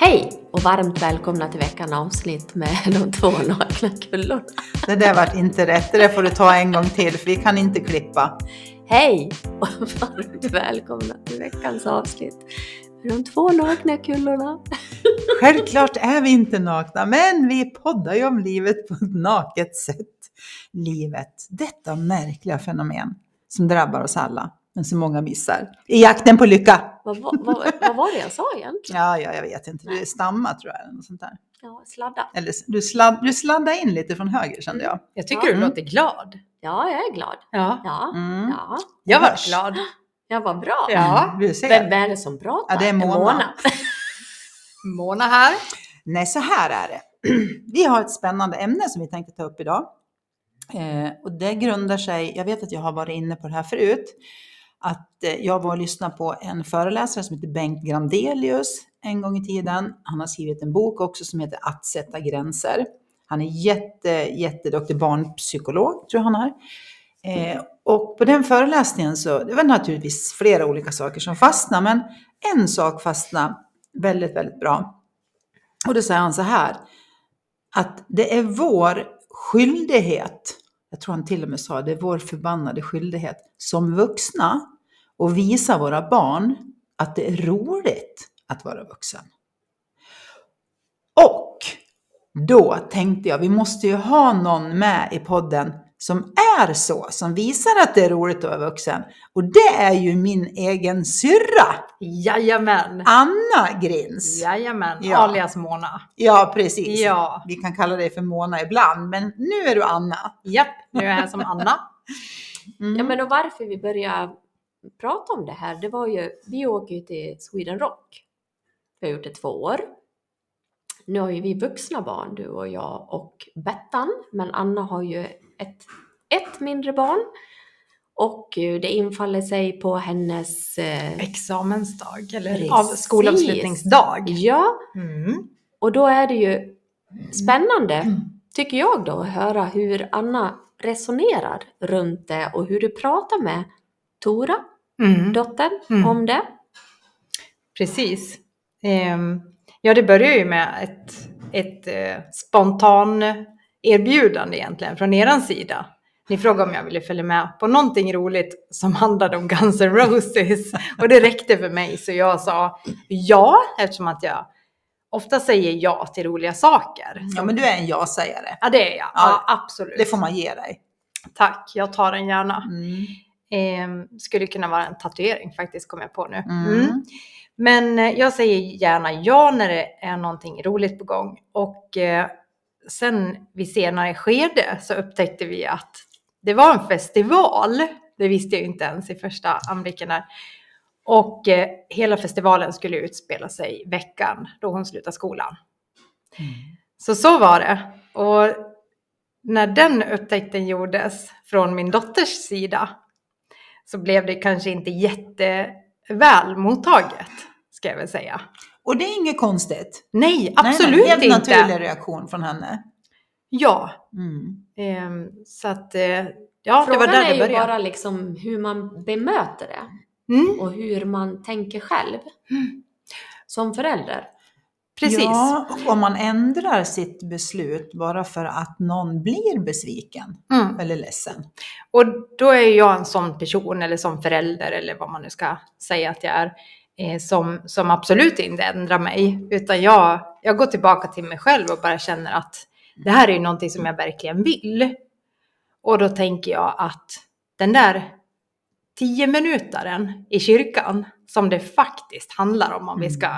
Hej och varmt välkomna till veckans avsnitt med de två nakna kullorna. Det där vart inte rätt, det där får du ta en gång till för vi kan inte klippa. Hej och varmt välkomna till veckans avsnitt med de två nakna kullorna. Självklart är vi inte nakna, men vi poddar ju om livet på ett naket sätt. Livet, detta märkliga fenomen som drabbar oss alla, men som många missar. I jakten på lycka! Vad, vad, vad, vad var det jag sa egentligen? Ja, ja jag vet inte. Du stammar tror jag, eller något sånt där. Ja, sladda. Eller du, sladd, du sladdade in lite från höger kände jag. Jag tycker Ja. du låter glad. Ja, jag är glad. Ja. Ja, Mm. ja. Jag var glad. jag var bra. Ja. Du ser. Vem är det som pratar? Ja, det är Mona. Mona här. Nej, så här är det. Vi har ett spännande ämne som vi tänkte ta upp idag. Eh, och det grundar sig, jag vet att jag har varit inne på det här förut, att eh, jag var och lyssnade på en föreläsare som heter Bengt Grandelius en gång i tiden. Han har skrivit en bok också som heter Att sätta gränser. Han är jätte, jätteduktig barnpsykolog, tror jag han är. Eh, och på den föreläsningen så, det var naturligtvis flera olika saker som fastnade, men en sak fastnade väldigt, väldigt bra. Och då säger han så här, att det är vår skyldighet, jag tror han till och med sa det är vår förbannade skyldighet som vuxna att visa våra barn att det är roligt att vara vuxen. Och då tänkte jag, vi måste ju ha någon med i podden som är så, som visar att det är roligt att vara vuxen. Och det är ju min egen syrra, Jajamän. Anna Grins. Jajamän. Ja. Alias Mona. Ja, precis. Ja. Vi kan kalla dig för Mona ibland, men nu är du Anna. Japp, nu är jag här som Anna. Mm. Ja, men och varför vi började prata om det här, det var ju, vi åker ju till Sweden Rock. Vi har gjort det två år. Nu har ju vi vuxna barn, du och jag och Bettan, men Anna har ju ett, ett mindre barn. Och eh, det infaller sig på hennes... Eh, Examensdag, eller Precis. av skolavslutningsdag. ja, Mm. och då är det ju spännande, tycker jag då, att höra hur Anna resonerar runt det och hur du pratar med Tora, Mm. dottern, Mm. om det. Precis. Ehm, ja, det börjar ju med ett, ett eh, spontan erbjudande egentligen från eran sida. Ni frågade om jag ville följa med på någonting roligt som handlade om Guns N' Roses. Och det räckte för mig så jag sa ja eftersom att jag ofta säger ja till roliga saker. Ja, men du är en ja-sägare. Ja, det är jag. Ja, absolut. Det får man ge dig. Tack, jag tar den gärna. Mm. Ehm, skulle kunna vara en tatuering faktiskt, kom jag på nu. Mm. Mm. Men eh, jag säger gärna ja när det är någonting roligt på gång. Och eh, sen vid senare skede så upptäckte vi att det var en festival. Det visste jag inte ens i första anblicken där. Och eh, hela festivalen skulle utspela sig veckan då hon slutade skolan. Så så var det. Och när den upptäckten gjordes från min dotters sida så blev det kanske inte jätteväl mottaget, ska jag väl säga. Och det är inget konstigt. Nej, Nej, absolut nej, helt inte. naturlig reaktion från henne. Ja, Mm. ehm, så att eh, ja, det var Frågan där är det ju började. bara liksom hur man bemöter det Mm, och hur man tänker själv som förälder. precis. Ja, och om man ändrar sitt beslut bara för att någon blir besviken Mm. eller ledsen. Och då är jag en sån person eller som förälder eller vad man nu ska säga att jag är. Eh, som, som absolut inte ändrar mig. Utan jag, jag går tillbaka till mig själv och bara känner att det här är ju någonting som jag verkligen vill. Och då tänker jag att den där tio minutaren i kyrkan som det faktiskt handlar om om vi ska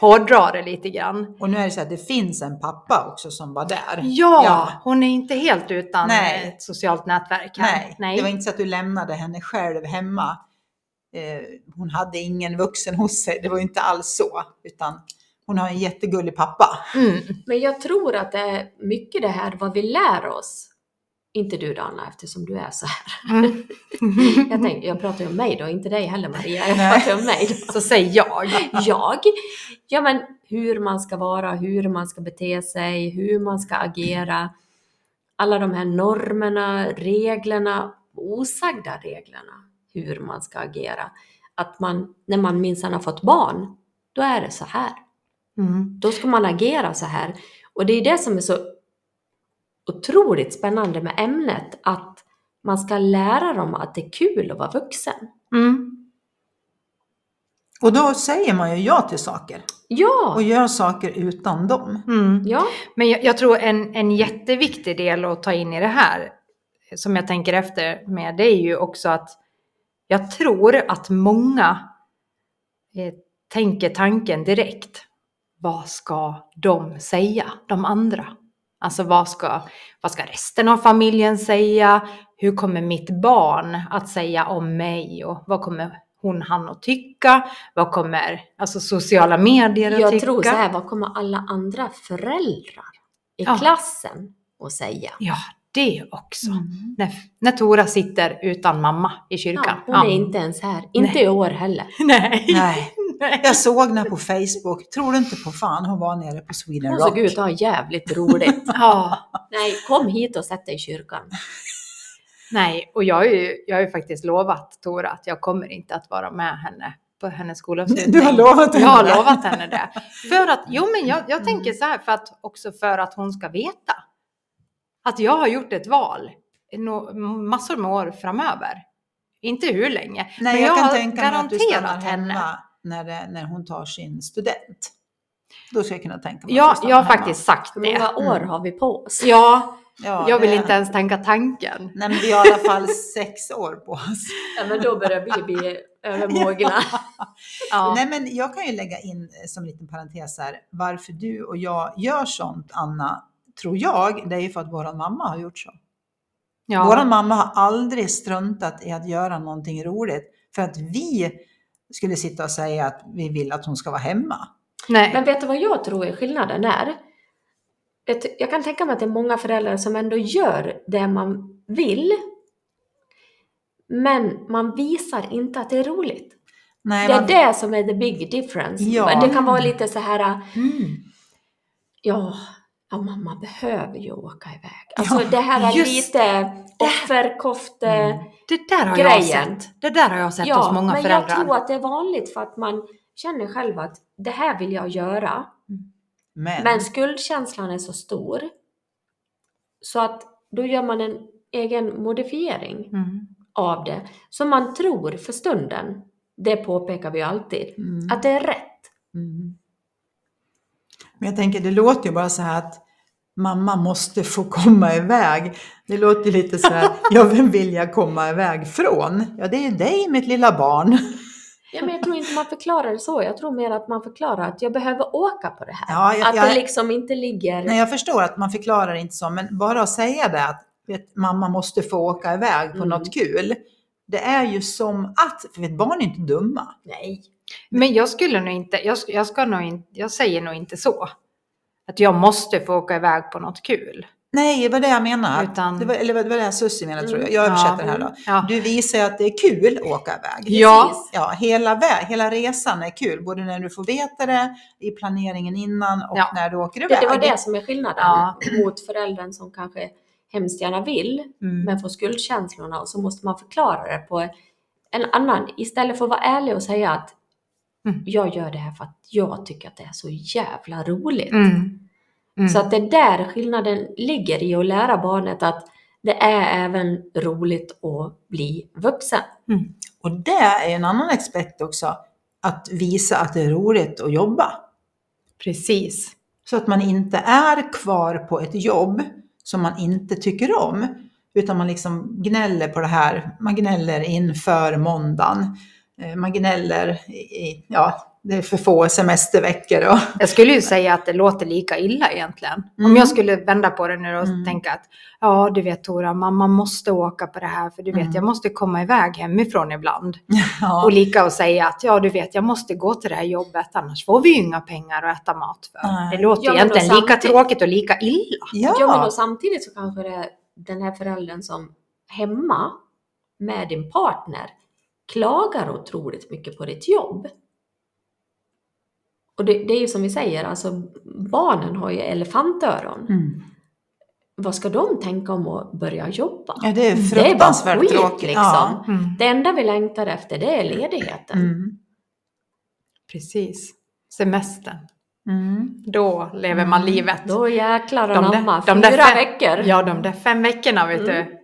hårdra det lite grann. Och nu är det så att det finns en pappa också som var där. Ja, Ja. hon är inte helt utan Nej. ett socialt nätverk här. Nej, det var inte så att du lämnade henne själv hemma. Eh, hon hade ingen vuxen hos sig, det var ju inte alls så. Utan hon har en jättegullig pappa. Mm. Men jag tror att det är mycket det här vad vi lär oss. Inte du då Anna, eftersom du är så här. Mm. Jag, tänker, jag pratar ju om mig då, inte dig heller Maria. Jag Nej. pratar om mig då. Så säg jag. Jag? Ja men hur man ska vara, hur man ska bete sig, hur man ska agera. Alla de här normerna, reglerna, osagda reglerna. Hur man ska agera. Att man, när man minsann har fått barn, då är det så här. Mm. Då ska man agera så här. Och det är det som är så otroligt spännande med ämnet, att man ska lära dem att det är kul att vara vuxen. Mm. Och då säger man ju ja till saker Ja, och gör saker utan dem. Mm. ja, Men jag, jag tror en, en jätteviktig del att ta in i det här, som jag tänker efter med, det är ju också att jag tror att många eh, tänker tanken direkt. Vad ska de säga, de andra? Alltså vad ska, vad ska resten av familjen säga? Hur kommer mitt barn att säga om mig? Och vad kommer hon, han att tycka? Vad kommer alltså sociala medier att jag tycka? tror så här, vad kommer alla andra föräldrar i Ja. klassen att säga? Ja, det också. Mm. När, när Tora sitter utan mamma i kyrkan. Ja, hon är inte ens här, inte Nej. i år heller. Nej. Nej, jag såg henne på Facebook. Tror du inte på fan hon var nere på Sweden Hon Rock? såg ut att ha jävligt roligt. Ja, Nej, kom hit och sätt dig i kyrkan. nej, och jag har, ju, jag har ju faktiskt lovat Tora att jag kommer inte att vara med henne på hennes skolavslutning. Du har lovat henne Jag har lovat henne det. För att, jo men jag, jag tänker så här, för att, också för att hon ska veta att jag har gjort ett val no, massor med år framöver. Inte hur länge, Nej, men jag, jag, kan har tänka mig att du stannar garanterat henne. hemma när, det, när hon tar sin student. Då ska jag kunna tänka mig Ja, jag har hemma. faktiskt sagt Hur det. många år Mm. har vi på oss? Ja, Ja, jag vill det- inte ens tänka tanken. Nej, men vi har i alla fall sex år på oss. Ja, men då börjar vi bli övermogna. Ja. Nej, men jag kan ju lägga in eh, som en liten parentes här, varför du och jag gör sånt, Anna, tror jag, det är ju för att våran mamma har gjort så. Ja. Våran mamma har aldrig struntat i att göra någonting roligt för att vi skulle sitta och säga att vi vill att hon ska vara hemma. Nej. Men vet du vad jag tror är skillnaden är? Jag kan tänka mig att det är många föräldrar som ändå gör det man vill. Men man visar inte att det är roligt. Nej, Det är man- det som är the big difference. Ja. Det kan vara lite så här, Mm. ja, ja mamma behöver ju åka iväg. Alltså Ja, det här just lite offerkofte... Mm. Det där har grejen. jag sett. Det där har jag sett Ja, hos många men föräldrar. jag tror att det är vanligt för att man känner själv att det här vill jag göra. Men, Men skuldkänslan är så stor. Så att då gör man en egen modifiering Mm. av det. Som man tror för stunden, det påpekar vi alltid, Mm. att det är rätt. Mm. Men jag tänker, det låter ju bara så här att mamma måste få komma iväg. Det låter lite så här, ja vem vill jag komma iväg från? Ja det är dig mitt lilla barn. Ja, men jag tror inte man förklarar det så. Jag tror mer att man förklarar att jag behöver åka på det här. Ja, jag, att jag, det liksom inte ligger... nej, jag förstår att man förklarar inte så, men bara att säga det att vet, mamma måste få åka iväg på Mm. något kul. Det är ju som att, för vet, barn är inte dumma. Nej. Men jag skulle nog inte, jag, jag ska nog inte, jag säger nog inte så. Att jag måste få åka iväg på något kul. Nej, det var det jag menade. Utan- Det var, eller det var det Susie menade tror jag. Mm. Jag Ja. översätter det här då. Ja. Du visar ju att det är kul att åka iväg. Ja. Precis. Ja, hela, väg, hela resan är kul, både när du får veta det i planeringen innan och Ja. när du åker Det, iväg. det var det som är skillnaden Ja. mot föräldern som kanske hemskt gärna vill, Mm. men får skuldkänslorna och så måste man förklara det på en annan, istället för att vara ärlig och säga att Mm. jag gör det här för att jag tycker att det är så jävla roligt. Mm. Mm. Så att det är där skillnaden ligger i att lära barnet att det är även roligt att bli vuxen. Och det är en annan aspekt också, att visa att det är roligt att jobba. Precis. Så att man inte är kvar på ett jobb som man inte tycker om, utan man liksom gnäller på det här. Man gnäller inför måndagen. Eh, Man gnäller i, ja, det är för få semesterveckor och Jag skulle ju säga att det låter lika illa egentligen. Om Mm. jag skulle vända på det nu och Mm. tänka att ja, du vet Tora, mamma måste åka på det här för du vet, Mm. jag måste komma iväg hemifrån ibland. ja, Och lika att säga att ja, du vet, jag måste gå till det här jobbet annars får vi ju inga pengar att äta mat för. Nej. Det låter Ja, egentligen lika tråkigt och lika illa. ja. Ja, men och samtidigt så kanske det är den här föräldern som hemma med din partner klagar otroligt mycket på ditt jobb. Och det, det är ju som vi säger, alltså barnen har ju elefantöron. Mm. Vad ska de tänka om att börja jobba? ja, det är Det är bara fruktansvärt skit, liksom. Ja. Mm. Det enda vi längtar efter det är ledigheten. Mm. Precis. Semestern. Mm. Då lever man Mm. livet. Då jäklar De anamma, de där fyra fem- veckor. Ja, de där fem veckorna vet Mm. du.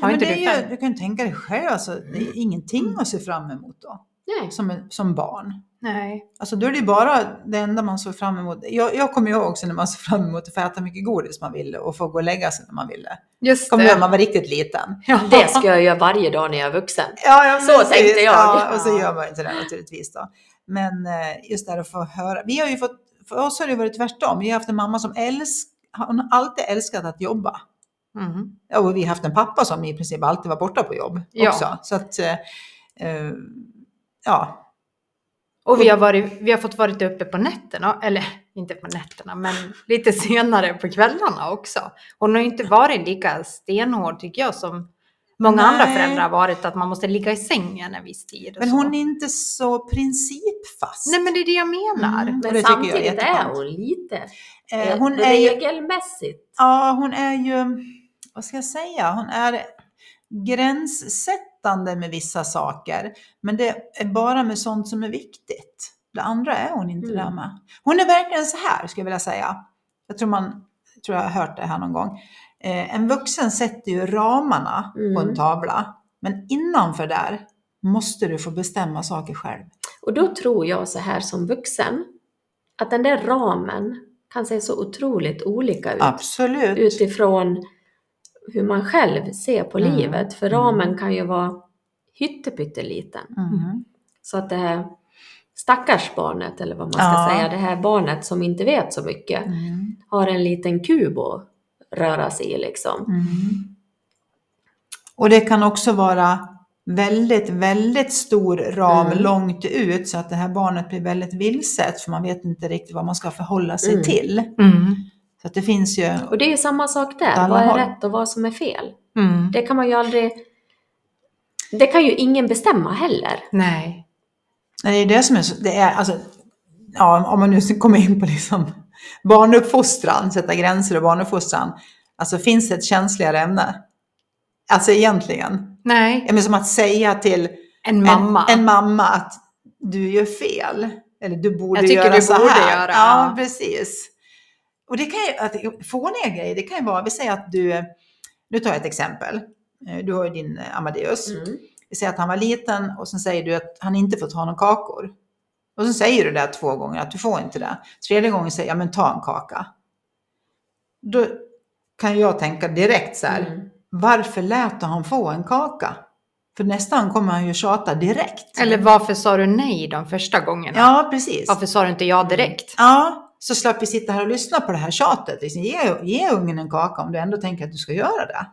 Har Men inte det du ju, du kan ju tänka dig själv, alltså, det är ingenting att se fram emot då, Nej. som, som barn. Nej. Alltså då är det bara det enda man såg fram emot. Jag, jag kommer ihåg också när man såg fram emot att få äta mycket godis man ville och få gå och lägga sig när man ville. Just Kommer det. när man var riktigt liten? Ja. Det ska jag göra varje dag när jag är vuxen. Ja, ja Så tänkte jag. Ja, och så gör man ju inte det naturligtvis då. Men eh, just det här att få höra. Vi har ju fått, för oss har det varit tvärtom. Vi har haft en mamma som älsk, hon har alltid älskat att jobba. Mm. Ja, och vi har haft en pappa som i princip alltid var borta på jobb Ja. också. Så att, eh, eh, ja. Och vi har, varit, vi har fått varit uppe på nätterna, eller inte på nätterna, men lite senare på kvällarna också. Hon har ju inte varit lika stenhård tycker jag som många andra Nej. föräldrar har varit, att man måste ligga i sängen en viss tid. Men så. hon är inte så principfast. Nej men det är det jag menar. Mm. Men är samtidigt är jätteskönt. hon lite Eh, eh, hon är ju, regelmässigt. ja, hon är ju, vad ska jag säga, hon är gränssättande med vissa saker. Men det är bara med sånt som är viktigt. Det andra är hon inte Mm. där med. Hon är verkligen så här, skulle jag vilja säga. Jag tror man, jag tror jag har hört det här någon gång. Eh, en vuxen sätter ju ramarna på en Mm. tavla. Men innanför där måste du få bestämma saker själv. Och då tror jag så här som vuxen, att den där ramen kan se så otroligt olika ut. Absolut. Utifrån hur man själv ser på Mm. livet. För Mm. ramen kan ju vara hyttepytteliten. Mm. Så att det här stackars barnet, eller vad man ska Ja. säga, det här barnet som inte vet så mycket, Mm. har en liten kub att röra sig i liksom. Mm. Och det kan också vara väldigt, väldigt stor ram Mm. långt ut så att det här barnet blir väldigt vilset för man vet inte riktigt vad man ska förhålla sig Mm. till. Så att det finns ju... Och det är samma sak där, vad är har- rätt och vad som är fel? Mm. Det kan man ju aldrig... Det kan ju ingen bestämma heller. Nej. Nej, Det är det som är så... Det är, alltså, ja, om man nu komma in på liksom barnuppfostran, sätta gränser och barnuppfostran. Alltså finns det ett känsligare ämne? Alltså egentligen. Nej. Men som att säga till En mamma. En, en mamma att du gör fel. Eller du borde Jag tycker göra du så borde här. göra, ja. precis. Och det kan ju, att, fåniga grejer, det kan ju vara, vi säger att du, nu tar jag ett exempel. Eh, Du har ju din eh, Amadeus. Mm. Vi säger att han var liten och sen säger du att han inte får ta några kakor. Och så säger du det två gånger, att du får inte det. Tredje gången säger jag, men ta en kaka. Då kan jag tänka direkt så här, Mm. varför lät du han få en kaka? För nästa gång kommer han ju tjata direkt. Eller varför sa du nej de första gångerna? Ja, precis. Varför sa du inte ja direkt? Ja, så slapp vi sitta här och lyssna på det här tjatet. Liksom, ge, ge ungen en kaka om du ändå tänker att du ska göra det.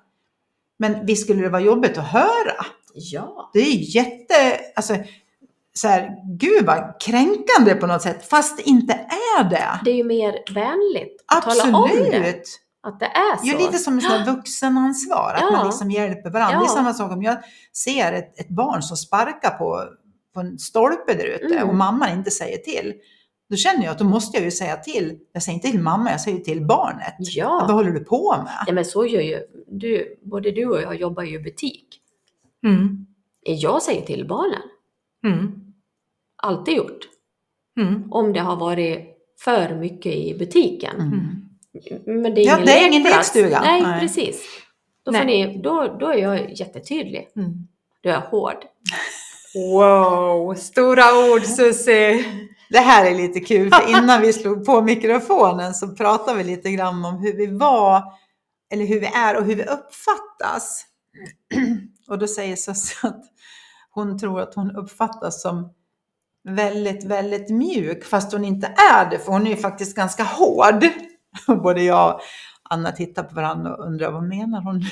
Men visst skulle det vara jobbigt att höra? Ja. Det är jätte, alltså, så här, gud vad kränkande på något sätt, fast det inte är det. Det är ju mer vänligt att tala om det. Absolut. Att det är så. Ju lite som här vuxenansvar, att Ja. man liksom hjälper varandra. Det är Ja. samma sak om jag ser ett, ett barn som sparkar på, på en stolpe där ute Mm. och mamman inte säger till. Då känner jag att då måste jag ju säga till. Jag säger inte till mamma, jag säger till barnet. Ja. Vad håller du på med? ja, men så gör ju du. Både du och jag jobbar ju i butik. Mm. Jag säger till barnen. Mm. Alltid gjort. Mm. Om det har varit för mycket i butiken. Mm. Men det är Ja, ingen det är ingen lekstuga. Nej, Nej. precis. Då, Nej. får ni, då, då är jag jättetydlig. Mm. Då är jag hård. Wow, stora ord Susie! Det här är lite kul, för innan vi slog på mikrofonen så pratade vi lite grann om hur vi var, eller hur vi är och hur vi uppfattas. Och då säger Sussie att hon tror att hon uppfattas som väldigt, väldigt mjuk, fast hon inte är det, för hon är ju faktiskt ganska hård. Och både jag och Anna tittar på varandra och undrar, vad menar hon nu?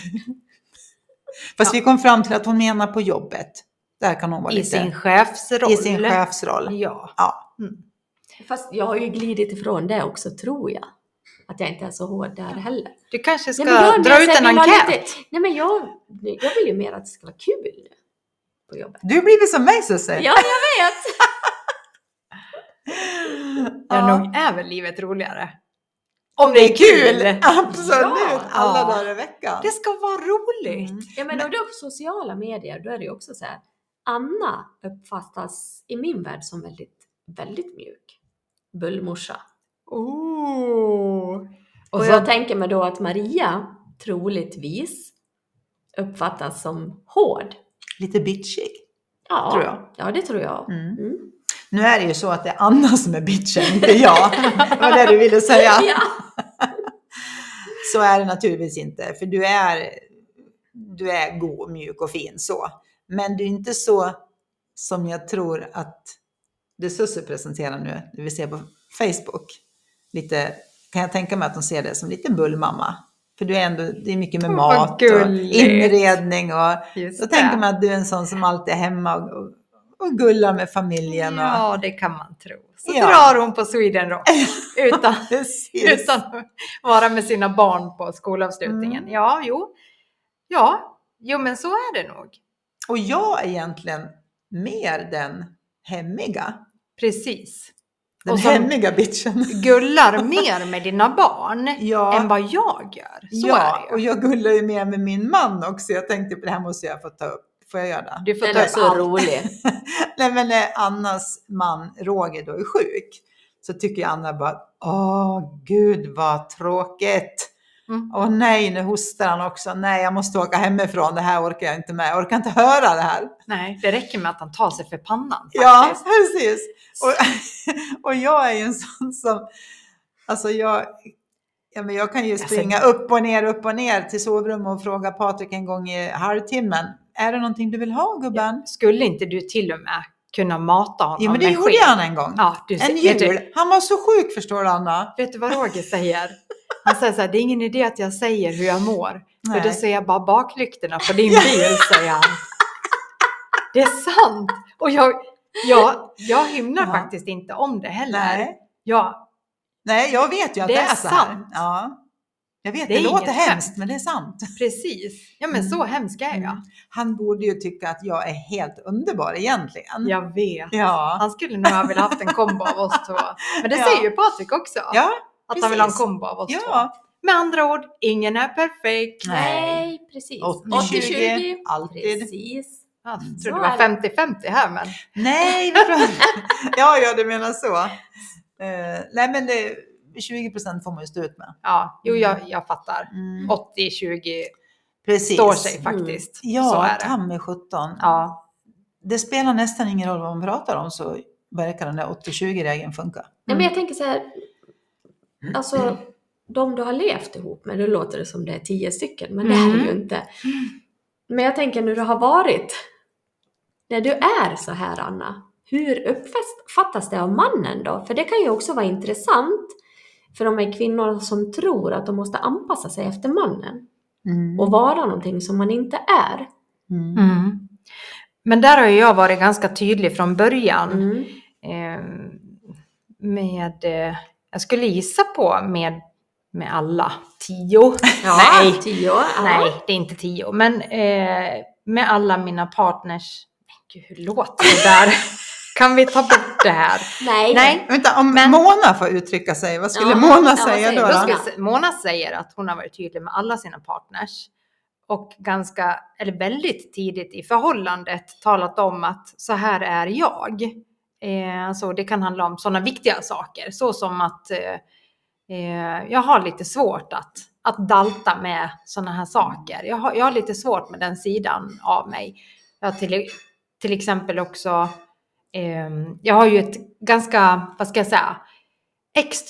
Fast vi kom fram till att hon menar på jobbet. Där kan hon vara I lite... sin chefsroll. I sin chefsroll. Ja. Ja. Mm. Fast jag har ju glidit ifrån det också, tror jag. Att jag inte är så hård där heller. Du kanske ska Nej, men det dra ut en enkät. lite- Nej, men jag, jag vill ju mer att det ska vara kul på jobbet. Du har blivit som mig Susie. Ja, jag vet! Ja, nog är väl livet roligare. Om det är kul! Absolut! Ja. Alla Ja. dagar i veckan. Det ska vara roligt. Mm. Ja, men och då på sociala medier, då är det ju också så här. Anna uppfattas i min värld som väldigt, väldigt mjuk. Bullmorsa. Oh. Och jag tänker mig då att Maria troligtvis uppfattas som hård. Lite bitchig. Ja, Tror jag. Ja, det tror jag. Mm. Mm. Nu är det ju så att det är Anna som är bitchen, inte jag. Det var det du ville säga. Ja. Så är det naturligtvis inte, för du är, du är god, mjuk och fin så. Men du är inte så som jag tror att det Susse presenterar nu, det vi ser på Facebook. Lite, kan jag tänka mig att de ser det som lite bullmamma. För du är ändå, det är mycket med vad mat och inredning och Just då tänker man att du är en sån som alltid är hemma och, och, och gullar med familjen. Och, Ja, det kan man tro. Så Ja. drar hon på Sweden Rock utan, utan att vara med sina barn på skolavslutningen. Mm. Ja, jo. Ja, jo men så är det nog. Och jag är egentligen mer den hemmiga. Precis. Den Och hemmiga bitchen. Gullar mer med dina barn Ja. än vad jag gör. Så ja, är det och jag gullar ju mer med min man också. Jag tänkte på det här måste jag få ta upp. Får jag göra det? Du får Den ta är upp så allt. rolig. Nej men när Annas man Roger då är sjuk så tycker jag Anna bara, åh gud vad tråkigt. Mm. Åh nej, nu hostar han också. Nej, jag måste åka hemifrån. Det här orkar jag inte med. Jag orkar inte höra det här. Nej, det räcker med att han tar sig för pannan. Ja, faktiskt. precis. Och, och jag är ju en sån som, alltså jag, ja, men jag kan ju Alltså- springa upp och ner, upp och ner till sovrummet och fråga Patrik en gång i halvtimmen. Är det någonting du vill ha gubben? Skulle inte du till och med kunna mata honom Jo, men det gjorde han en gång. Ja, du, En jul. du, Han var så sjuk förstår du Anna. vet du vad Roger säger? Han säger så här, det är ingen idé att jag säger hur jag mår. För Nej. då ser jag bara baklyktorna på din bil, säger han. Det är sant! Och jag, jag, jag hymnar Ja. faktiskt inte om det heller. Nej. Jag, Nej, jag vet ju att det, Det är, är så här. sant. Ja. Jag vet, Det det, är låter hemskt, men det är sant. precis. Ja men så hemsk är jag. Mm. Han borde ju tycka att jag är helt underbar egentligen. Jag vet. Ja. Han skulle nog ha velat haft en kombo av oss två. Men det Ja. säger ju Patrik också. Ja, att han vill ha en kombo av oss två. ja. Med andra ord, ingen är perfekt. Nej. Nej, precis. 80-20, 80-20. alltid. Precis. Jag Mm. trodde det var är 50-50 här men. Nej, ja, ja, du menar så. Eh, nej, men det, 20 procent får man ju stå ut med. Ja, jo jag, jag fattar. Mm. 80-20 Precis. står sig faktiskt. så Ja, ta mig 17. Ja, Det spelar nästan ingen roll vad man pratar om så verkar den där 80-20-regeln funka. Ja, men jag tänker så här, alltså de du har levt ihop med, då låter det som det är tio stycken, men det är det ju Mm. inte. Men jag tänker när du har varit, när du är så här Anna, hur uppfattas det av mannen då? För det kan ju också vara intressant för de här kvinnorna som tror att de måste anpassa sig efter mannen Mm. och vara någonting som man inte är. Mm. Mm. Men där har ju jag varit ganska tydlig från början. Mm. Eh, med, eh, jag skulle gissa på med, med alla tio. Ja, Nej. tio. Nej, det är inte tio. Men eh, med alla mina partners. Men gud, hur låter det där? kan vi ta bort det här? Nej. Nej, Vänta, om Men- Mona får uttrycka sig, vad skulle Ja, Mona ja, säga då? då? Se- Mona säger att hon har varit tydlig med alla sina partners. Och ganska, eller väldigt tidigt i förhållandet talat om att så här är jag. Eh, alltså det kan handla om sådana viktiga saker. Så som att eh, eh, jag har lite svårt att, att dalta med sådana här saker. Jag har, jag har lite svårt med den sidan av mig. Jag har till, till exempel också, eh, jag har ju ett ganska, vad ska jag säga,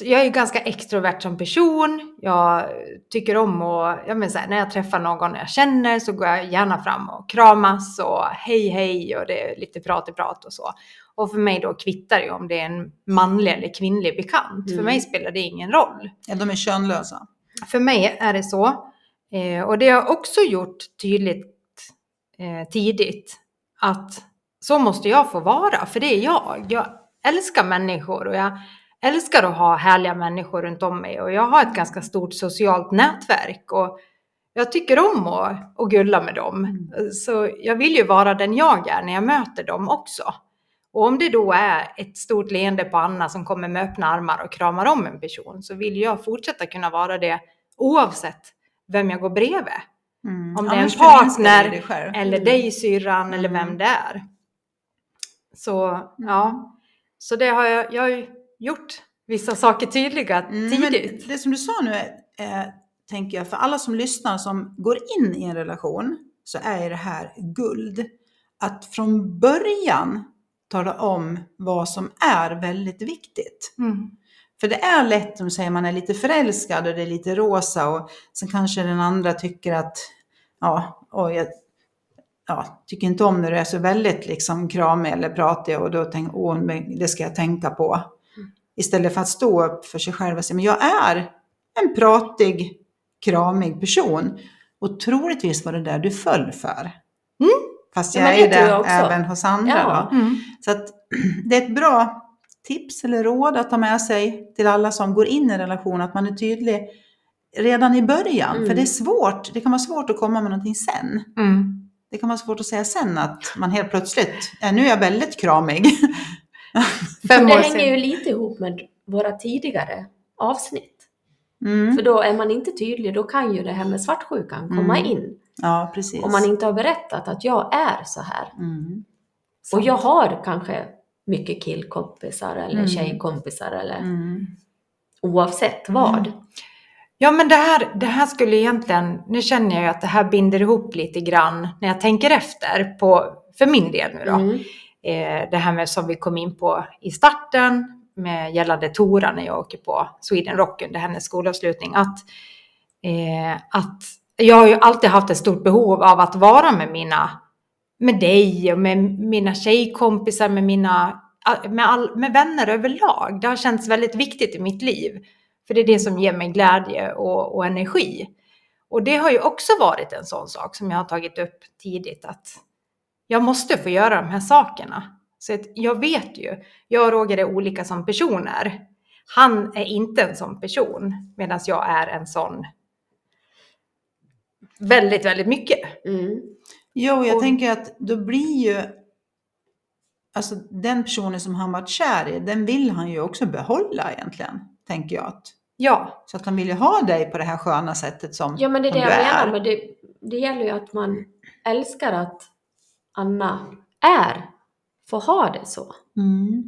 jag är ju ganska extrovert som person. Jag tycker om att, jag menar så här, när jag träffar någon jag känner så går jag gärna fram och kramas och hej hej och det är lite prat i prat och så. Och för mig då kvittar det om det är en manlig eller kvinnlig bekant. För Mm. mig spelar det ingen roll. Ja, de är könlösa. För mig är det så. Eh, och det har jag också gjort tydligt eh, tidigt att så måste jag få vara, för det är jag. Jag älskar människor och jag älskar att ha härliga människor runt om mig och jag har ett ganska stort socialt nätverk och jag tycker om att, att gulla med dem. Så jag vill ju vara den jag är när jag möter dem också. Och om det då är ett stort leende på Anna som kommer med öppna armar och kramar om en person så vill jag fortsätta kunna vara det oavsett vem jag går bredvid. Mm. Om det är en Annars förminskar du partner. Eller Mm. dig syrran eller Mm. vem det är. Så ja, så det har jag, jag har gjort vissa saker tydliga Mm, tidigt. Men det som du sa nu, eh, tänker jag, för alla som lyssnar som går in i en relation så är det här guld. Att från början tala om vad som är väldigt viktigt. Mm. För det är lätt, som säger man är lite förälskad och det är lite rosa och sen kanske den andra tycker att, ja, oj, jag ja, tycker inte om när du är så väldigt liksom kramig eller pratig och då tänker åh, men det ska jag tänka på. Istället för att stå upp för sig själv och säga, men jag är en pratig, kramig person. Och troligtvis var det där du föll för. Fast Ja, jag men är det jag även hos andra. Ja. Mm. Så att det är ett bra tips eller råd att ta med sig till alla som går in i en relation, att man är tydlig redan i början. Mm. För det är svårt, det kan vara svårt att komma med någonting sen. Mm. Det kan vara svårt att säga sen att man helt plötsligt, ja, nu är jag väldigt kramig. Fem det hänger ju lite ihop med våra tidigare avsnitt. Mm. För då är man inte tydlig, då kan ju det här med svartsjukan komma Mm. in. Ja, precis. Om man inte har berättat att jag är så här. Mm. Och jag har kanske mycket killkompisar eller Mm. tjejkompisar eller Mm. oavsett vad. Mm. Ja, men det här, det här skulle egentligen, nu känner jag ju att det här binder ihop lite grann när jag tänker efter på, för min del nu då. Mm. Eh, det här med som vi kom in på i starten med gällande Tora när jag åker på Sweden Rock under hennes skolavslutning. Att, eh, att jag har ju alltid haft ett stort behov av att vara med mina, med dig och med mina tjejkompisar, med mina, med, all, med vänner överlag. Det har känts väldigt viktigt i mitt liv. För det är det som ger mig glädje och, och energi. Och det har ju också varit en sån sak som jag har tagit upp tidigt att jag måste få göra de här sakerna. Så att jag vet ju, jag och Roger är olika som personer. Han är inte en sån person, medan jag är en sån väldigt, väldigt mycket. Mm. Jo, jag Och- tänker att då blir ju Alltså den personen som han varit kär i, den vill han ju också behålla egentligen, tänker jag. Att, Ja, så att han vill ju ha dig på det här sköna sättet som, Ja men det är det jag du menar, är. men det, det gäller ju att man älskar att Anna är, får ha det så. Mm.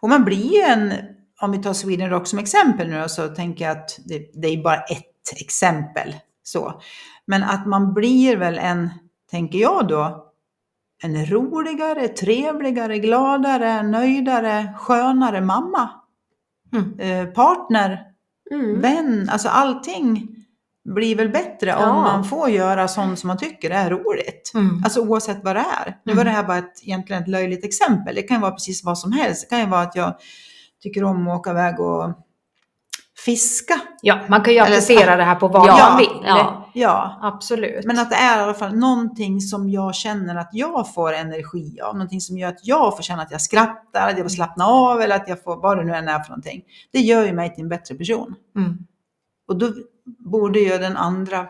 Och man blir ju en, om vi tar Sweden Rock som exempel nu då, så tänker jag att det, det är bara ett exempel. Så. Men att man blir väl en, tänker jag då, en roligare, trevligare, gladare, nöjdare, skönare mamma. Mm. Eh, partner, Mm. vän, alltså allting blir väl bättre Ja. om man får göra sånt som man tycker är roligt. mm. Alltså oavsett vad det är. Nu Mm. var det här bara ett, egentligen ett löjligt exempel. Det kan ju vara precis vad som helst. Det kan ju vara att jag tycker om att åka iväg och fiska. ja man kan ju Eller- applicera det här på vad Ja, man vill. ja. Ja, Absolut. men att det är i alla fall någonting som jag känner att jag får energi av. Någonting som gör att jag får känna att jag skrattar, att jag får slappna av eller att jag får, vad det nu än är för någonting. Det gör ju mig till en bättre person. Mm. Och då borde ju den andra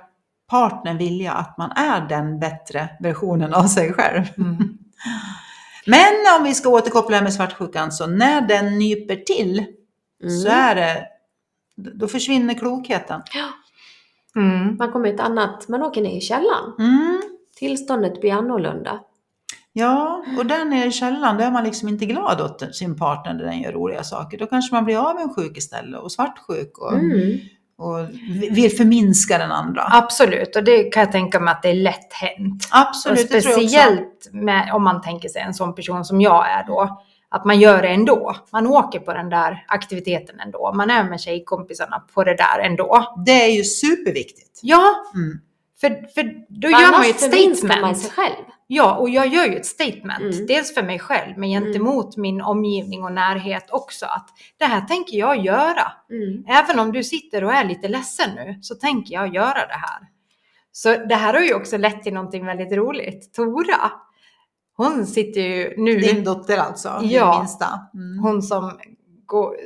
partnern vilja att man är den bättre versionen av sig själv. Mm. Men om vi ska återkoppla med svartsjukan, så när den nyper till Mm. så är det, då försvinner klokheten. Mm. Man kommer ett annat, man åker ner i källaren. Mm. Tillståndet blir annorlunda. Ja, och där nere i källaren, där är man liksom inte glad åt sin partner när den gör roliga saker. Då kanske man blir avundsjuk istället och svartsjuk och, Mm. och vill förminska den andra. Absolut, och det kan jag tänka mig att det är lätt hänt. Absolut, och speciellt med, om man tänker sig en sån person som jag är då, att man gör det ändå. Man åker på den där aktiviteten ändå. Man är med tjejkompisarna på det där ändå. Det är ju superviktigt. Ja, Mm. för, för då För gör man ju ett förminskar man statement. sig själv. Ja, och jag gör ju ett statement. Mm. Dels för mig själv, men gentemot min omgivning och närhet också. Att det här tänker jag göra. Mm. Även om du sitter och är lite ledsen nu, så tänker jag göra det här. Så det här har ju också lett till någonting väldigt roligt. Tora, hon sitter ju nu, Din dotter alltså, Ja. din minsta. Mm. hon som går,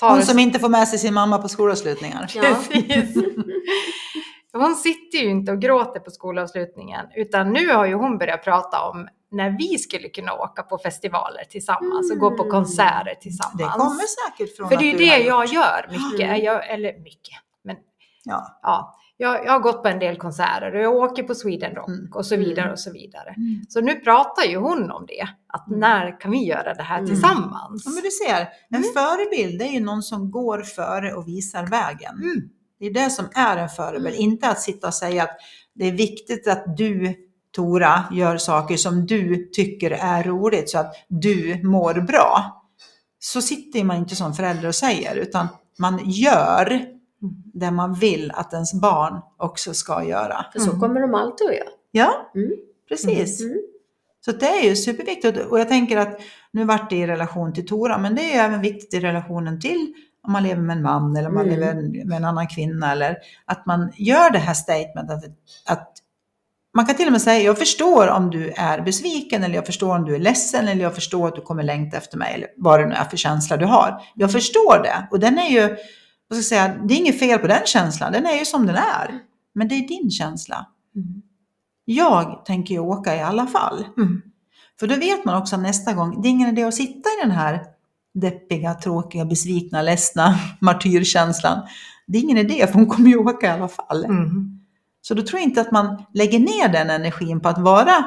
tar... Hon som inte får med sig sin mamma på skolavslutningar. Ja. Precis. Hon sitter ju inte och gråter på skolavslutningen, utan nu har ju hon börjat prata om när vi skulle kunna åka på festivaler tillsammans och gå på Mm. konserter Det tillsammans. kommer säkert från För det är ju det jag gjort. gör mycket, Mm. jag, eller mycket, Ja. ja. jag, jag har gått på en del konserter och jag åker på Sweden Rock Mm. och så vidare Mm. och så vidare. Så nu pratar ju hon om det, att Mm. när kan vi göra det här Mm. tillsammans? Ja, men du ser, en Mm. förebild är ju någon som går före och visar vägen. Mm. Det är det som är en förebild, inte att sitta och säga att det är viktigt att du, Tora, gör saker som du tycker är roligt så att du mår bra. Så sitter man inte som förälder och säger, utan man gör det man vill att ens barn också ska göra. För så Mm. kommer de alltid att göra. Ja, Mm. precis. Mm. Så det är ju superviktigt och jag tänker att nu vart det i relation till Tora, men det är ju även viktigt i relationen till om man lever med en man eller om man Mm. lever med en annan kvinna eller att man gör det här statementet att, att man kan till och med säga jag förstår om du är besviken eller jag förstår om du är ledsen eller jag förstår att du kommer längta efter mig eller vad det nu är för känsla du har. Jag förstår det och den är ju, vad ska säga, det är inget fel på den känslan, den är ju som den är. Men det är din känsla. Mm. Jag tänker ju åka i alla fall. Mm. För då vet man också nästa gång, det är ingen idé att sitta i den här deppiga, tråkiga, besvikna, ledsna martyrkänslan. Det är ingen idé för hon kommer ju åka i alla fall. Mm. Så då tror jag inte att man lägger ner den energin på att vara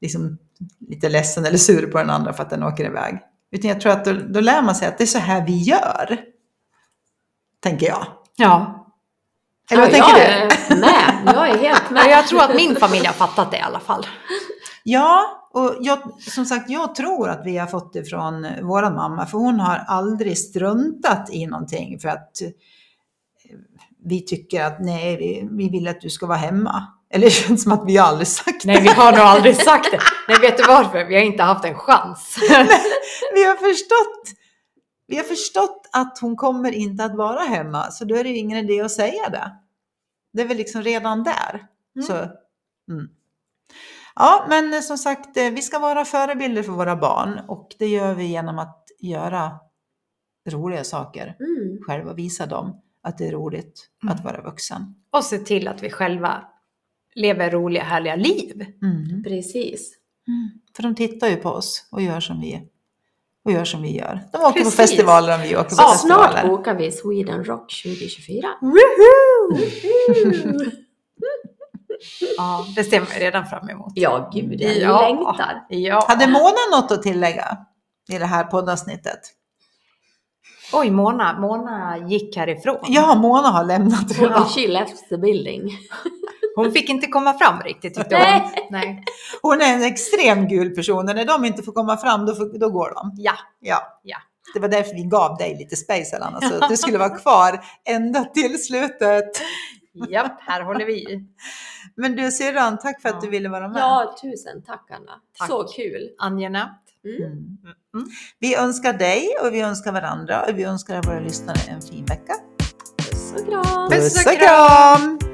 liksom, lite ledsen eller sur på den andra för att den åker iväg. Utan jag tror att då, då lär man sig att det är så här vi gör. Tänker jag. Ja, Eller vad ja, tänker jag du? är med. Jag är helt med. jag tror att min familj har fattat det i alla fall. Ja, och jag, som sagt, jag tror att vi har fått det från vår mamma, för hon har aldrig struntat i någonting för att eh, vi tycker att nej, vi, vi vill att du ska vara hemma. Eller det känns som att vi aldrig sagt Nej, vi har nog aldrig sagt det. Nej, vet du varför? Vi har inte haft en chans. vi har förstått. Vi har förstått att hon kommer inte att vara hemma, så då är det ju ingen idé att säga det. Det är väl liksom redan där. Mm. Så, mm. Ja, men som sagt, eh, vi ska vara förebilder för våra barn och det gör vi genom att göra roliga saker Mm. själva, visa dem att det är roligt Mm. att vara vuxen. Och se till att vi själva lever roliga, härliga liv. Mm. Precis. För de tittar ju på oss och gör som vi, och gör som vi gör. De åker Precis. på festivaler om vi åker på Så festivaler. snart bokar vi Sweden Rock 2024. Ja, det ser man redan fram emot. Ja, gud, jag Ja. längtar. Ja. Hade Mona något att tillägga i det här poddavsnittet? Oj, Mona, Mona gick härifrån. Ja, Mona har lämnat. Ja. She left the building. Hon fick inte komma fram riktigt tyckte hon. Nej. Nej. Hon är en extrem gul person och när de inte får komma fram då, får, då går de. Ja. Ja. Ja. Det var därför vi gav dig lite space Alana, så att du skulle vara kvar ända till slutet. Japp, här håller vi. Men du syrran, tack för att Ja. du ville vara med. Ja, tusen tack Anna. Tack. Så kul. Angenämt. Mm. Mm. Mm. Vi önskar dig och vi önskar varandra och vi önskar våra lyssnare en fin vecka. Puss och kram. Puss och kram!